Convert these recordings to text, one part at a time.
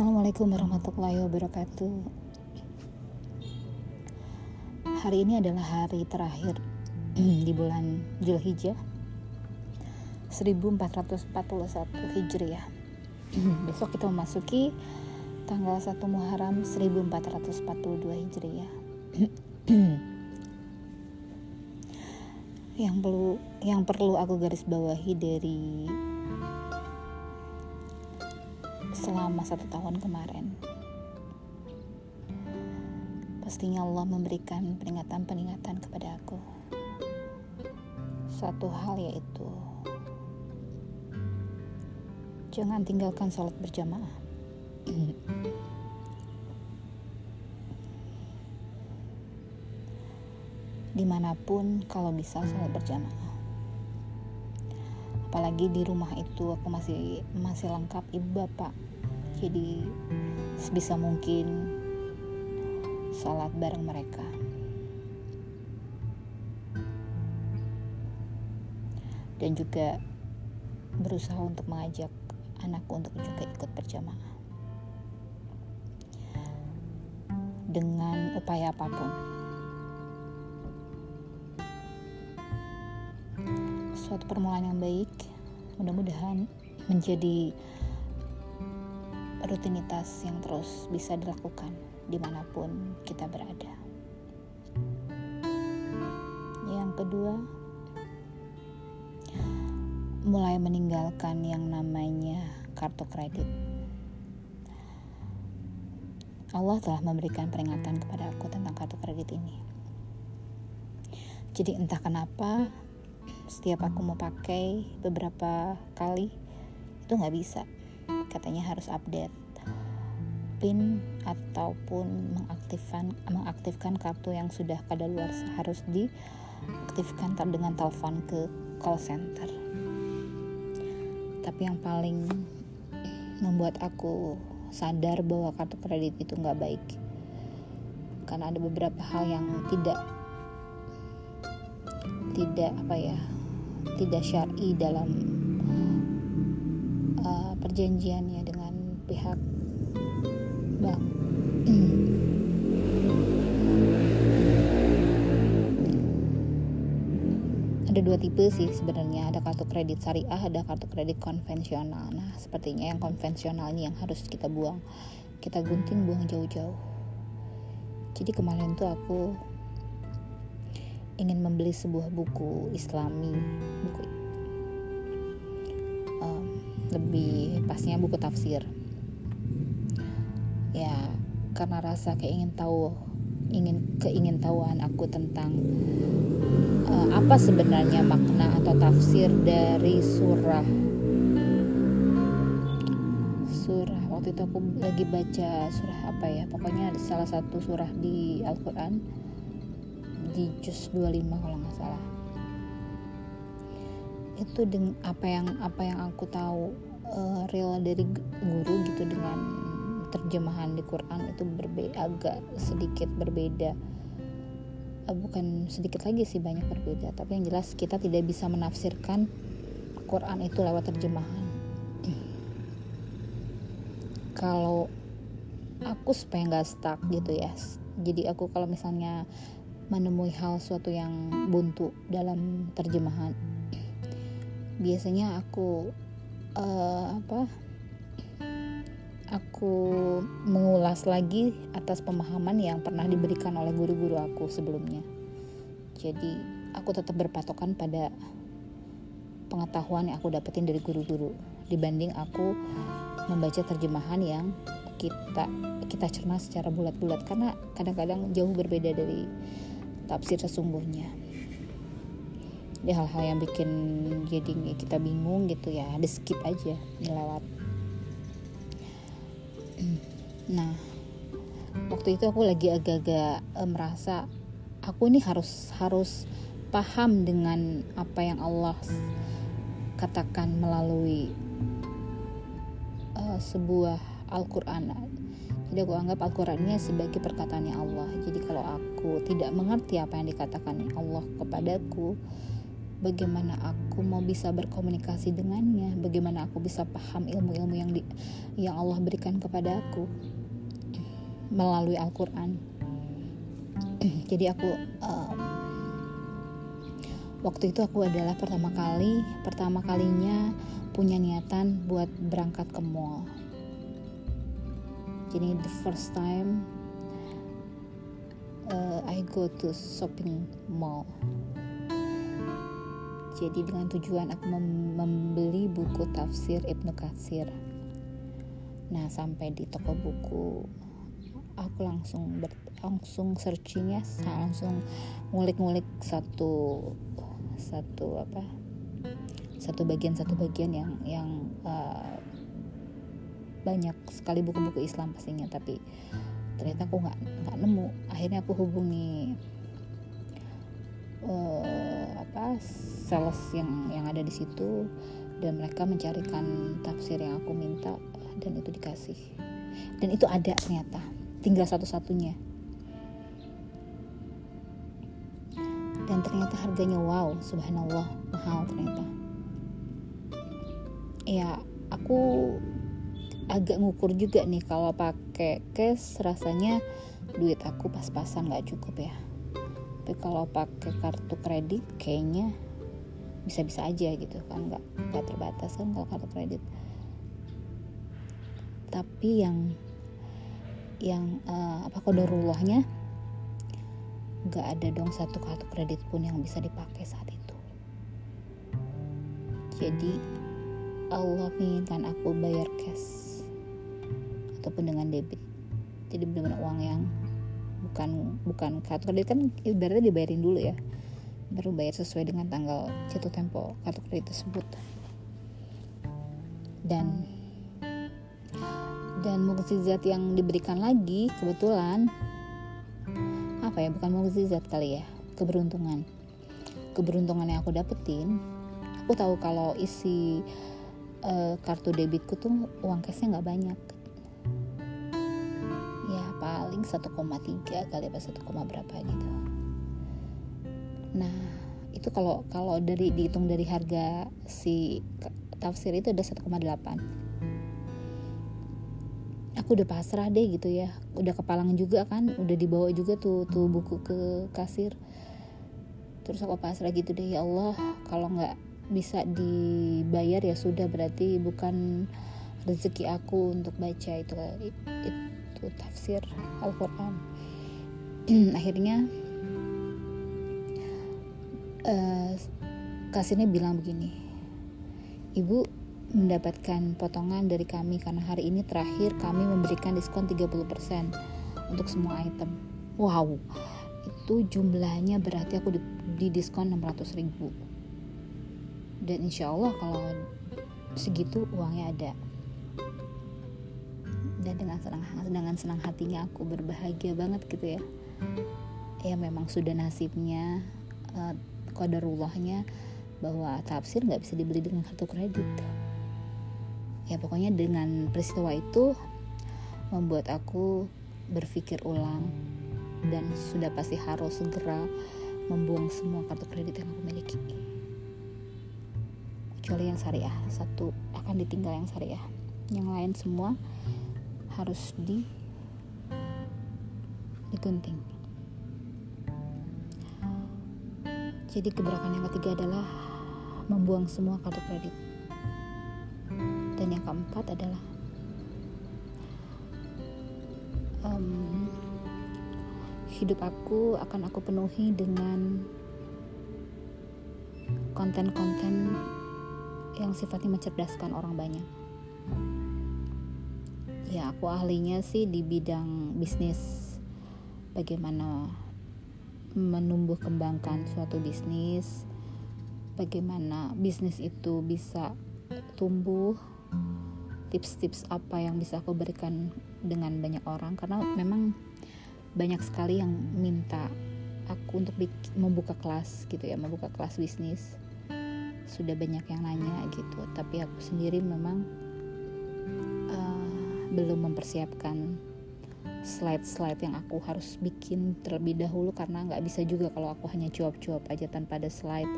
Assalamualaikum warahmatullahi wabarakatuh. Hari ini adalah hari terakhir di bulan Zulhijjah 1441 Hijriah. Besok kita memasuki tanggal 1 Muharram 1442 Hijriah. yang perlu yang perlu aku garis bawahi dari selama satu tahun kemarin. Pastinya Allah memberikan peringatan-peringatan kepada aku. Satu hal yaitu jangan tinggalkan sholat berjamaah. Di mana pun kalau bisa sholat berjamaah apalagi di rumah itu aku masih masih lengkap ibu bapak jadi sebisa mungkin sholat bareng mereka. Dan juga berusaha untuk mengajak anakku untuk juga ikut berjamaah. Dengan upaya apa pun. Suatu permulaan yang baik mudah-mudahan menjadi rutinitas yang terus bisa dilakukan di mana pun kita berada. Yang kedua mulai meninggalkan yang namanya kartu kredit. Allah telah memberikan peringatan kepada aku tentang kartu kredit ini. Jadi entah kenapa setiap aku mau pakai beberapa kali itu nggak bisa katanya harus update pin ataupun mengaktifkan mengaktifkan kartu yang sudah luar harus diaktifkan dengan telepon ke call center. Tapi yang paling membuat aku sadar bahwa kartu kredit itu nggak baik karena ada beberapa hal yang tidak tidak apa ya tidak syar'i dalam perjanjiannya dengan pihak bank. ada dua tipe sih sebenarnya. Ada kartu kredit syariah ada kartu kredit konvensional. Nah sepertinya yang konvensional ini yang harus kita buang. Kita gunting buang jauh-jauh. Jadi kemarin tuh aku ingin membeli sebuah buku Islami, buku lebih pasnya buku tafsir. Ya, karena rasa keingin tahu, ingin keingin tahuan aku tentang uh, apa sebenarnya makna atau tafsir dari surah surah waktu itu aku lagi baca surah apa ya pokoknya salah satu surah di Al-Quran di juz 25 kalau nggak salah itu dengan apa yang apa yang aku tahu uh, real dari guru gitu dengan terjemahan di Quran itu berbeda agak sedikit berbeda. Uh, bukan sedikit lagi sih banyak berbeda. Tapi yang jelas kita tidak bisa menafsirkan Quran itu lewat terjemahan. Kalau aku supaya nggak stuck gitu ya. Jadi aku kalau misalnya menemui hal suatu yang buntu dalam terjemahan biasanya aku uh, apa aku mengulas lagi atas pemahaman yang pernah diberikan oleh guru-guru aku sebelumnya. Jadi aku tetap berpatokan pada pengetahuan yang aku dapetin dari guru-guru dibanding aku membaca terjemahan yang kita kita cerna secara bulat-bulat. Karena kadang-kadang jauh berbeda dari tafsir sesungguhnya di hal-hal yang bikin jadi kita bingung gitu ya. Di skip aja dilewat nah waktu itu aku lagi agak-agak e, merasa aku ini harus harus paham dengan apa yang Allah katakan melalui uh, sebuah Al-Quran. Jadi aku anggap Al-Quran ini sebagai perkataannya Allah. Jadi kalau aku tidak mengerti apa yang dikatakan Allah kepadaku, bagaimana aku mau bisa berkomunikasi dengannya bagaimana aku bisa paham ilmu-ilmu yang di, yang Allah berikan kepada aku melalui Al-Quran. Jadi aku um, waktu itu aku adalah pertama kali pertama kalinya punya niatan buat berangkat ke mall. Jadi the first time uh, I go to shopping mall jadi dengan tujuan aku mem membeli buku tafsir Ibnu Katsir. Nah sampai di toko buku aku langsung ber, langsung searching ya langsung ngulik-ngulik satu satu apa satu bagian satu bagian yang yang uh, banyak sekali buku-buku Islam pastinya tapi ternyata aku nggak nggak nemu. Akhirnya aku hubungi uh, apa sales yang yang ada di situ dan mereka mencarikan tafsir yang aku minta dan itu dikasih. Dan itu ada ternyata tinggal satu-satunya. Dan ternyata harganya wow subhanallah mahal ternyata. Ya aku agak ngukur juga nih kalau pakai cash rasanya duit aku pas-pasan nggak cukup ya tapi kalau pakai kartu kredit kayaknya bisa-bisa aja gitu kan nggak nggak terbatas kan kalau kartu kredit. Tapi yang yang uh, apa kodorullahnya nggak ada dong satu kartu kredit pun yang bisa dipakai saat itu. Jadi Allah menginginkan aku bayar cash ataupun dengan debit. Jadi benar-benar uang yang bukan bukan kartu kredit kan ibaratnya dibayarin dulu ya. Baru bayar sesuai dengan tanggal jatuh tempo kartu kredit tersebut. Dan dan mukjizat yang diberikan lagi kebetulan apa ya bukan mukjizat kali ya keberuntungan. Keberuntungan yang aku dapetin aku tahu kalau isi uh, kartu debitku tuh uang cashnya nggak banyak. ya paling 1,3 kali apa 1, berapa gitu. Nah itu kalau kalau dari dihitung dari harga si tafsir itu ada 1,8 aku udah pasrah deh gitu ya. Udah kepalang juga kan udah dibawa juga tuh tuh buku ke kasir. Terus aku pasrah gitu deh ya Allah kalau nggak bisa dibayar ya sudah berarti bukan rezeki aku untuk baca itu itu tafsir Al-Quran akhirnya uh, kasirnya bilang begini ibu mendapatkan potongan dari kami karena hari ini terakhir kami memberikan diskon 30% untuk semua item. Wow, itu jumlahnya berarti aku di, di diskon 600 ribu. Dan insya Allah kalau segitu uangnya ada. Dan dengan senang dengan senang hatinya aku berbahagia banget gitu ya. Ya memang sudah nasibnya uh, kodarullahnya bahwa tafsir nggak bisa dibeli dengan kartu kredit. Ya pokoknya dengan peristiwa itu membuat aku berpikir ulang dan sudah pasti harus segera membuang semua kartu kredit yang aku miliki. Kecuali yang syariah satu akan ditinggal yang syariah. Yang lain semua harus di digunting. Jadi gebrakan yang ketiga adalah membuang semua kartu kredit. Dan yang keempat adalah um, hidup aku akan aku penuhi dengan konten-konten yang sifatnya mencerdaskan orang banyak ya aku ahlinya sih di bidang bisnis. Bagaimana menumbuh kembangkan suatu bisnis bagaimana bisnis itu bisa tumbuh tips-tips apa yang bisa aku berikan dengan banyak orang. Karena memang banyak sekali yang minta aku untuk membuka kelas gitu ya membuka kelas bisnis. Sudah banyak yang nanya gitu. Tapi aku sendiri memang belum mempersiapkan slide-slide yang aku harus bikin terlebih dahulu karena nggak bisa juga kalau aku hanya cuap-cuap aja tanpa ada slide.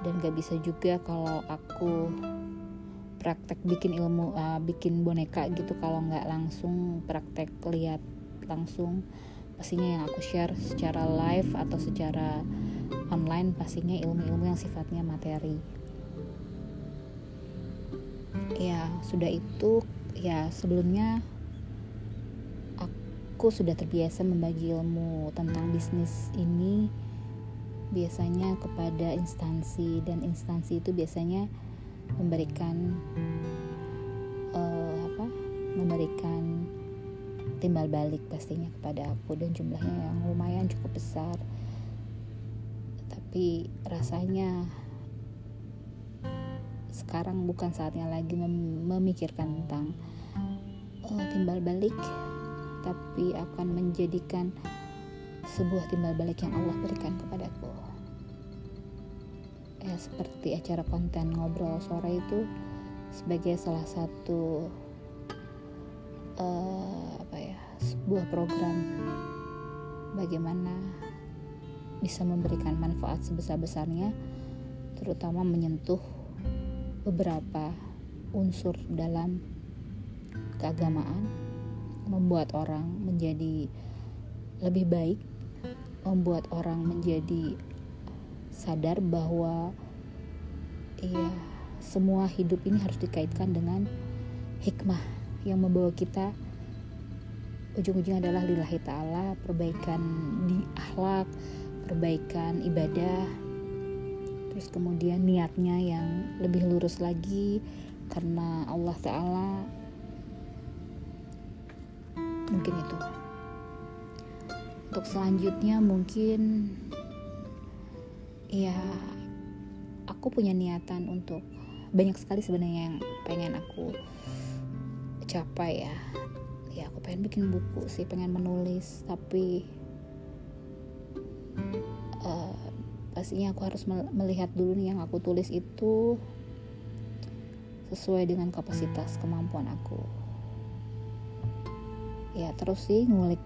Dan gak bisa juga kalau aku praktek bikin ilmu uh, bikin boneka gitu kalau nggak langsung praktek lihat langsung. Pastinya yang aku share secara live atau secara online pastinya ilmu-ilmu yang sifatnya materi. Ya sudah itu ya sebelumnya aku sudah terbiasa membagi ilmu tentang bisnis ini biasanya kepada instansi dan instansi itu biasanya memberikan uh, apa memberikan timbal balik pastinya kepada aku dan jumlahnya yang lumayan cukup besar. Tapi rasanya sekarang bukan saatnya lagi mem memikirkan tentang uh, timbal balik tapi akan menjadikan sebuah timbal balik yang Allah berikan kepadaku. Ya seperti acara konten ngobrol sore itu sebagai salah satu uh, apa ya sebuah program bagaimana bisa memberikan manfaat sebesar-besarnya terutama menyentuh beberapa unsur dalam keagamaan membuat orang menjadi lebih baik membuat orang menjadi sadar bahwa ya semua hidup ini harus dikaitkan dengan hikmah yang membawa kita ujung-ujungnya adalah lillahi ta'ala perbaikan di akhlak perbaikan ibadah terus kemudian niatnya yang lebih lurus lagi karena Allah Ta'ala mungkin itu. Untuk selanjutnya mungkin ya aku punya niatan untuk banyak sekali sebenarnya yang pengen aku capai ya. Ya aku pengen bikin buku sih pengen menulis tapi pastinya aku harus melihat dulu nih yang aku tulis itu sesuai dengan kapasitas kemampuan aku. Ya terus sih ngulik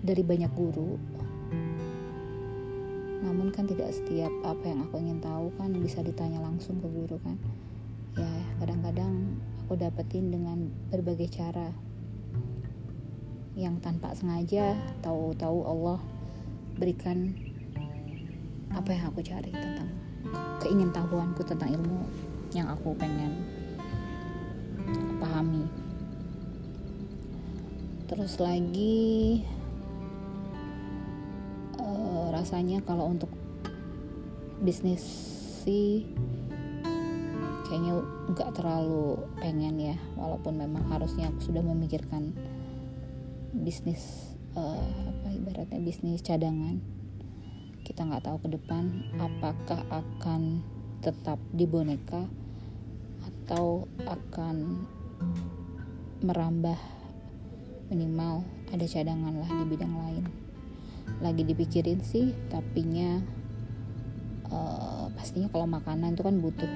dari banyak guru. Namun kan tidak setiap apa yang aku ingin tahu kan bisa ditanya langsung ke guru kan. Ya kadang-kadang aku dapetin dengan berbagai cara yang tanpa sengaja tahu-tahu Allah berikan apa yang aku cari tentang keingintahuanku tentang ilmu yang aku pengen pahami. Terus lagi rasanya kalau untuk bisnis sih kayaknya nggak terlalu pengen ya walaupun memang harusnya aku sudah memikirkan bisnis uh, apa ibaratnya bisnis cadangan kita nggak tahu ke depan apakah akan tetap di boneka atau akan merambah minimal ada cadangan lah di bidang lain. Lagi dipikirin sih tapinya uh, pastinya kalau makanan itu kan butuh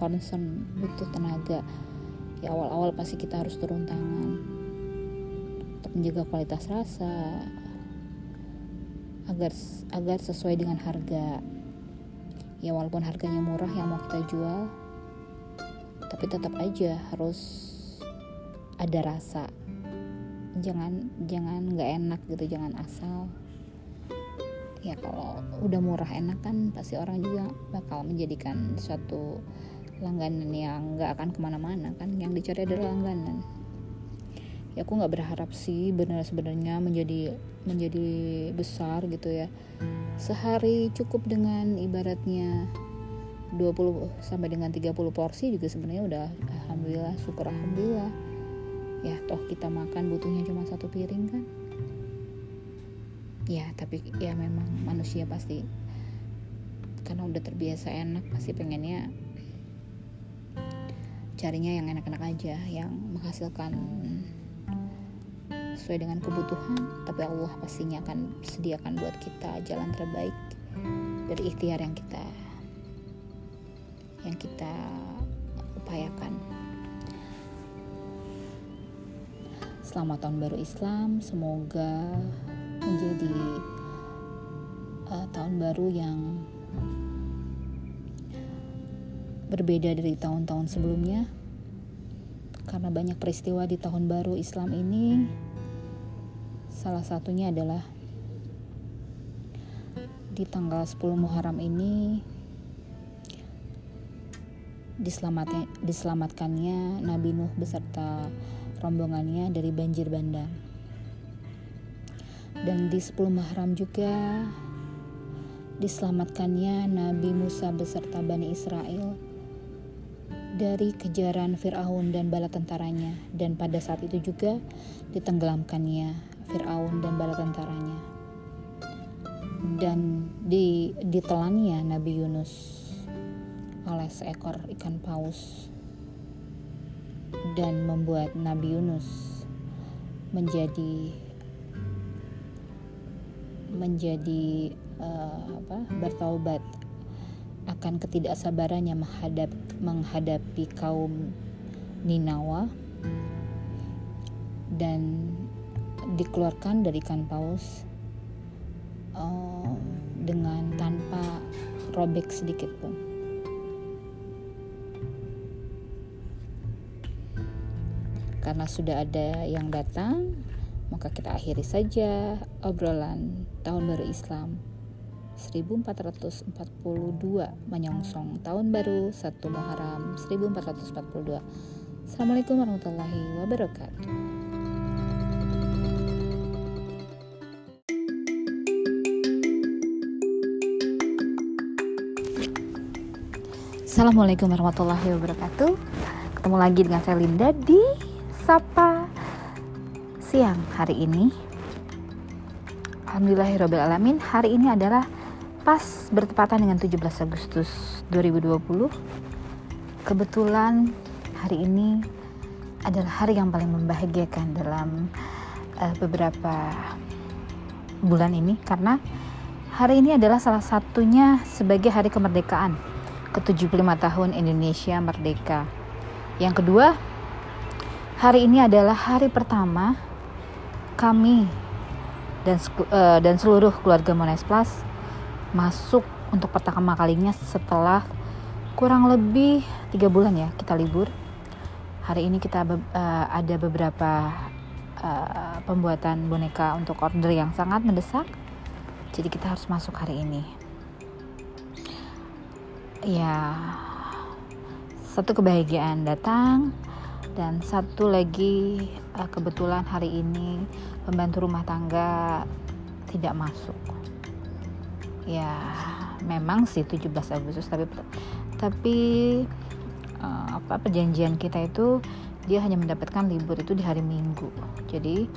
concern butuh tenaga. Ya awal-awal pasti kita harus turun tangan untuk menjaga kualitas rasa agar agar sesuai dengan harga. Ya walaupun harganya murah yang mau kita jual tapi tetap aja harus ada rasa. Jangan jangan nggak enak gitu jangan asal. Ya kalau udah murah enak kan pasti orang juga bakal menjadikan suatu langganan yang nggak akan ke mana-mana kan. Yang dicari adalah langganan ya aku nggak berharap sih benar sebenarnya menjadi menjadi besar gitu ya. Sehari cukup dengan ibaratnya 20 sampai dengan 30 porsi juga sebenarnya udah alhamdulillah syukur alhamdulillah. Ya toh kita makan butuhnya cuma satu piring kan. Ya tapi ya memang manusia pasti karena udah terbiasa enak pasti pengennya carinya yang enak-enak aja yang menghasilkan sesuai dengan kebutuhan tapi Allah pastinya akan sediakan buat kita jalan terbaik dari ikhtiar yang kita yang kita upayakan. Selamat tahun baru Islam semoga menjadi uh, tahun baru yang berbeda dari tahun-tahun sebelumnya. Karena banyak peristiwa di tahun baru Islam ini salah satunya adalah di tanggal 10 Muharram ini diselamatkannya Nabi Nuh beserta rombongannya dari banjir bandang. Dan di 10 Muharram juga diselamatkannya Nabi Musa beserta Bani Israel dari kejaran Fir'aun dan bala tentaranya dan pada saat itu juga ditenggelamkannya Fir'aun dan bala tentaranya. Dan di ditelannya Nabi Yunus oleh seekor ikan paus. Dan membuat Nabi Yunus menjadi menjadi uh, apa bertaubat akan ketidaksabarannya menghadap menghadapi kaum Ninawa. Dan dikeluarkan dari ikan paus uh, dengan tanpa robek sedikit pun. Karena sudah ada yang datang, maka kita akhiri saja obrolan tahun baru Islam 1442 menyongsong tahun baru 1 Muharram 1442. Assalamualaikum warahmatullahi wabarakatuh. Assalamualaikum warahmatullahi wabarakatuh. Ketemu lagi dengan saya Linda di Sapa Siang hari ini. Alhamdulillahirrahmanirrahim. Hari ini adalah pas bertepatan dengan 17 Agustus 2020 kebetulan hari ini adalah hari yang paling membahagiakan dalam uh, beberapa bulan ini karena hari ini adalah salah satunya sebagai hari kemerdekaan ke-75 tahun Indonesia merdeka. Yang kedua, hari ini adalah hari pertama kami dan uh, dan seluruh keluarga Mones Plus masuk untuk pertama kalinya setelah kurang lebih tiga bulan ya kita libur. Hari ini kita be uh, ada beberapa uh, pembuatan boneka untuk order yang sangat mendesak. Jadi kita harus masuk hari ini ya satu kebahagiaan datang dan satu lagi uh, kebetulan hari ini pembantu rumah tangga tidak masuk. Ya memang sih 17 Agustus tapi tapi uh, apa perjanjian kita itu dia hanya mendapatkan libur itu di hari Minggu. Jadi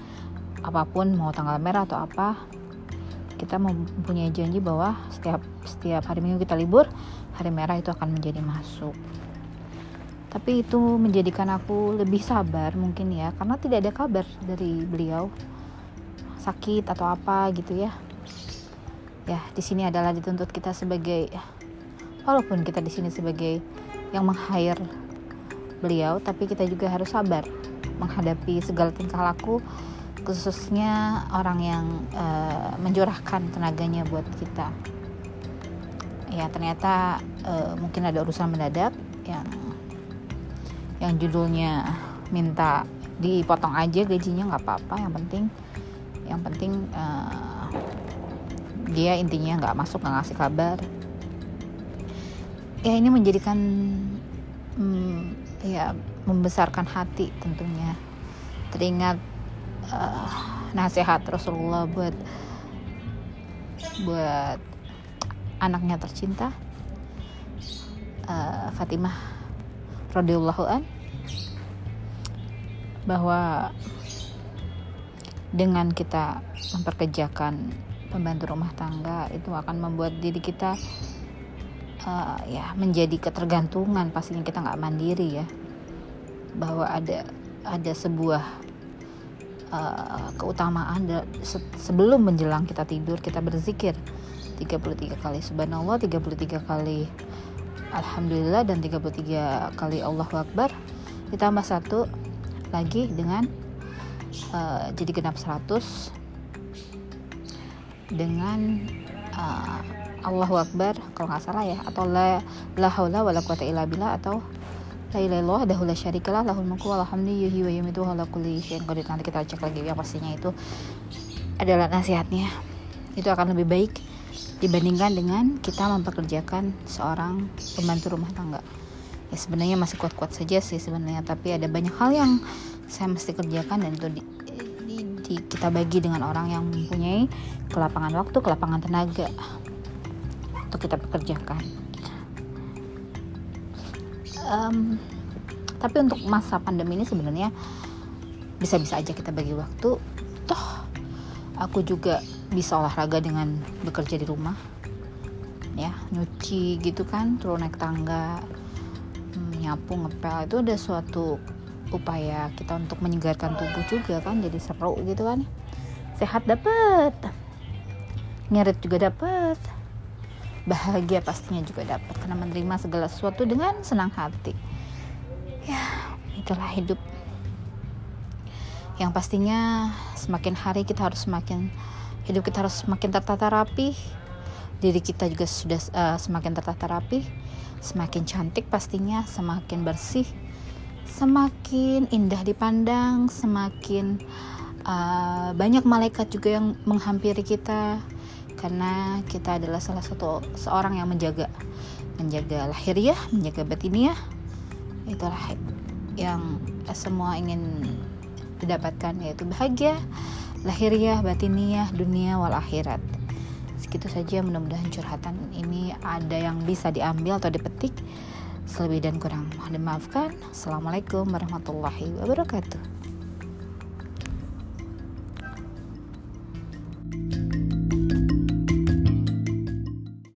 apa pun mau tanggal merah atau apa kita mempunyai janji bahwa setiap setiap hari Minggu kita libur hari merah itu akan menjadi masuk. Tapi itu menjadikan aku lebih sabar mungkin ya karena tidak ada kabar dari beliau. Sakit atau apa gitu ya. Ya di sini adalah dituntut kita sebagai walaupun kita di sini sebagai yang meng-hire beliau tapi kita juga harus sabar menghadapi segala tingkah laku khususnya orang yang uh, mencurahkan tenaganya buat kita ya ternyata uh, mungkin ada urusan mendadak yang yang judulnya minta dipotong aja gajinya nggak apa-apa. Yang penting yang penting uh, dia intinya nggak masuk nggak ngasih kabar. Ya ini menjadikan hmm, ya membesarkan hati tentunya. Teringat uh, nasihat Rasulullah buat buat anaknya tercinta uh, Fatimah radhiyallahu an bahwa dengan kita memperkerjakan pembantu rumah tangga itu akan membuat diri kita uh, ya menjadi ketergantungan. Pastinya kita nggak mandiri ya. Bahwa ada ada sebuah uh, keutamaan se sebelum menjelang kita tidur kita berzikir 33 kali subhanallah 33 kali alhamdulillah dan 33 kali Allahu akbar. Ditambah satu lagi dengan uh, jadi genap 100 dengan uh, Allahu Akbar kalau nggak salah ya atau la la haula wala quwata illa billah atau la ilaha illallah dahu la syarikalah lahul mulku wa hamdu yuhyi wa yumiitu wa kulli syai'in nanti kita cek lagi yang pastinya itu adalah nasihatnya. Itu akan lebih baik dibandingkan dengan kita mempekerjakan seorang pembantu rumah tangga. Ya sebenarnya masih kuat-kuat saja sih sebenarnya tapi ada banyak hal yang saya mesti kerjakan dan itu di, di, di, kita bagi dengan orang yang mempunyai kelapangan waktu kelapangan tenaga untuk kita pekerjakan. Um, tapi untuk masa pandemi ini sebenarnya bisa-bisa aja kita bagi waktu. Toh aku juga bisa olahraga dengan bekerja di rumah. Ya nyuci gitu kan turun naik tangga hmm, nyapu ngepel. Itu ada suatu upaya kita untuk menyegarkan tubuh juga kan jadi seru gitu kan. Sehat dapet. Ngirit juga dapet. Bahagia pastinya juga dapat karena menerima segala sesuatu dengan senang hati. Ya itulah hidup. Yang pastinya semakin hari kita harus semakin hidup kita harus semakin tertata rapi diri kita juga sudah uh, semakin tertata rapi semakin cantik pastinya semakin bersih. Semakin indah dipandang semakin uh, banyak malaikat juga yang menghampiri kita. Karena kita adalah salah satu seorang yang menjaga menjaga lahiriah, menjaga batiniah. Itulah yang semua ingin didapatkan yaitu bahagia lahiriah, batiniah, dunia wal akhirat. Segitu saja mudah-mudahan curhatan ini ada yang bisa diambil atau dipetik. Selebih dan kurang mohon dimaafkan. Assalamualaikum warahmatullahi wabarakatuh.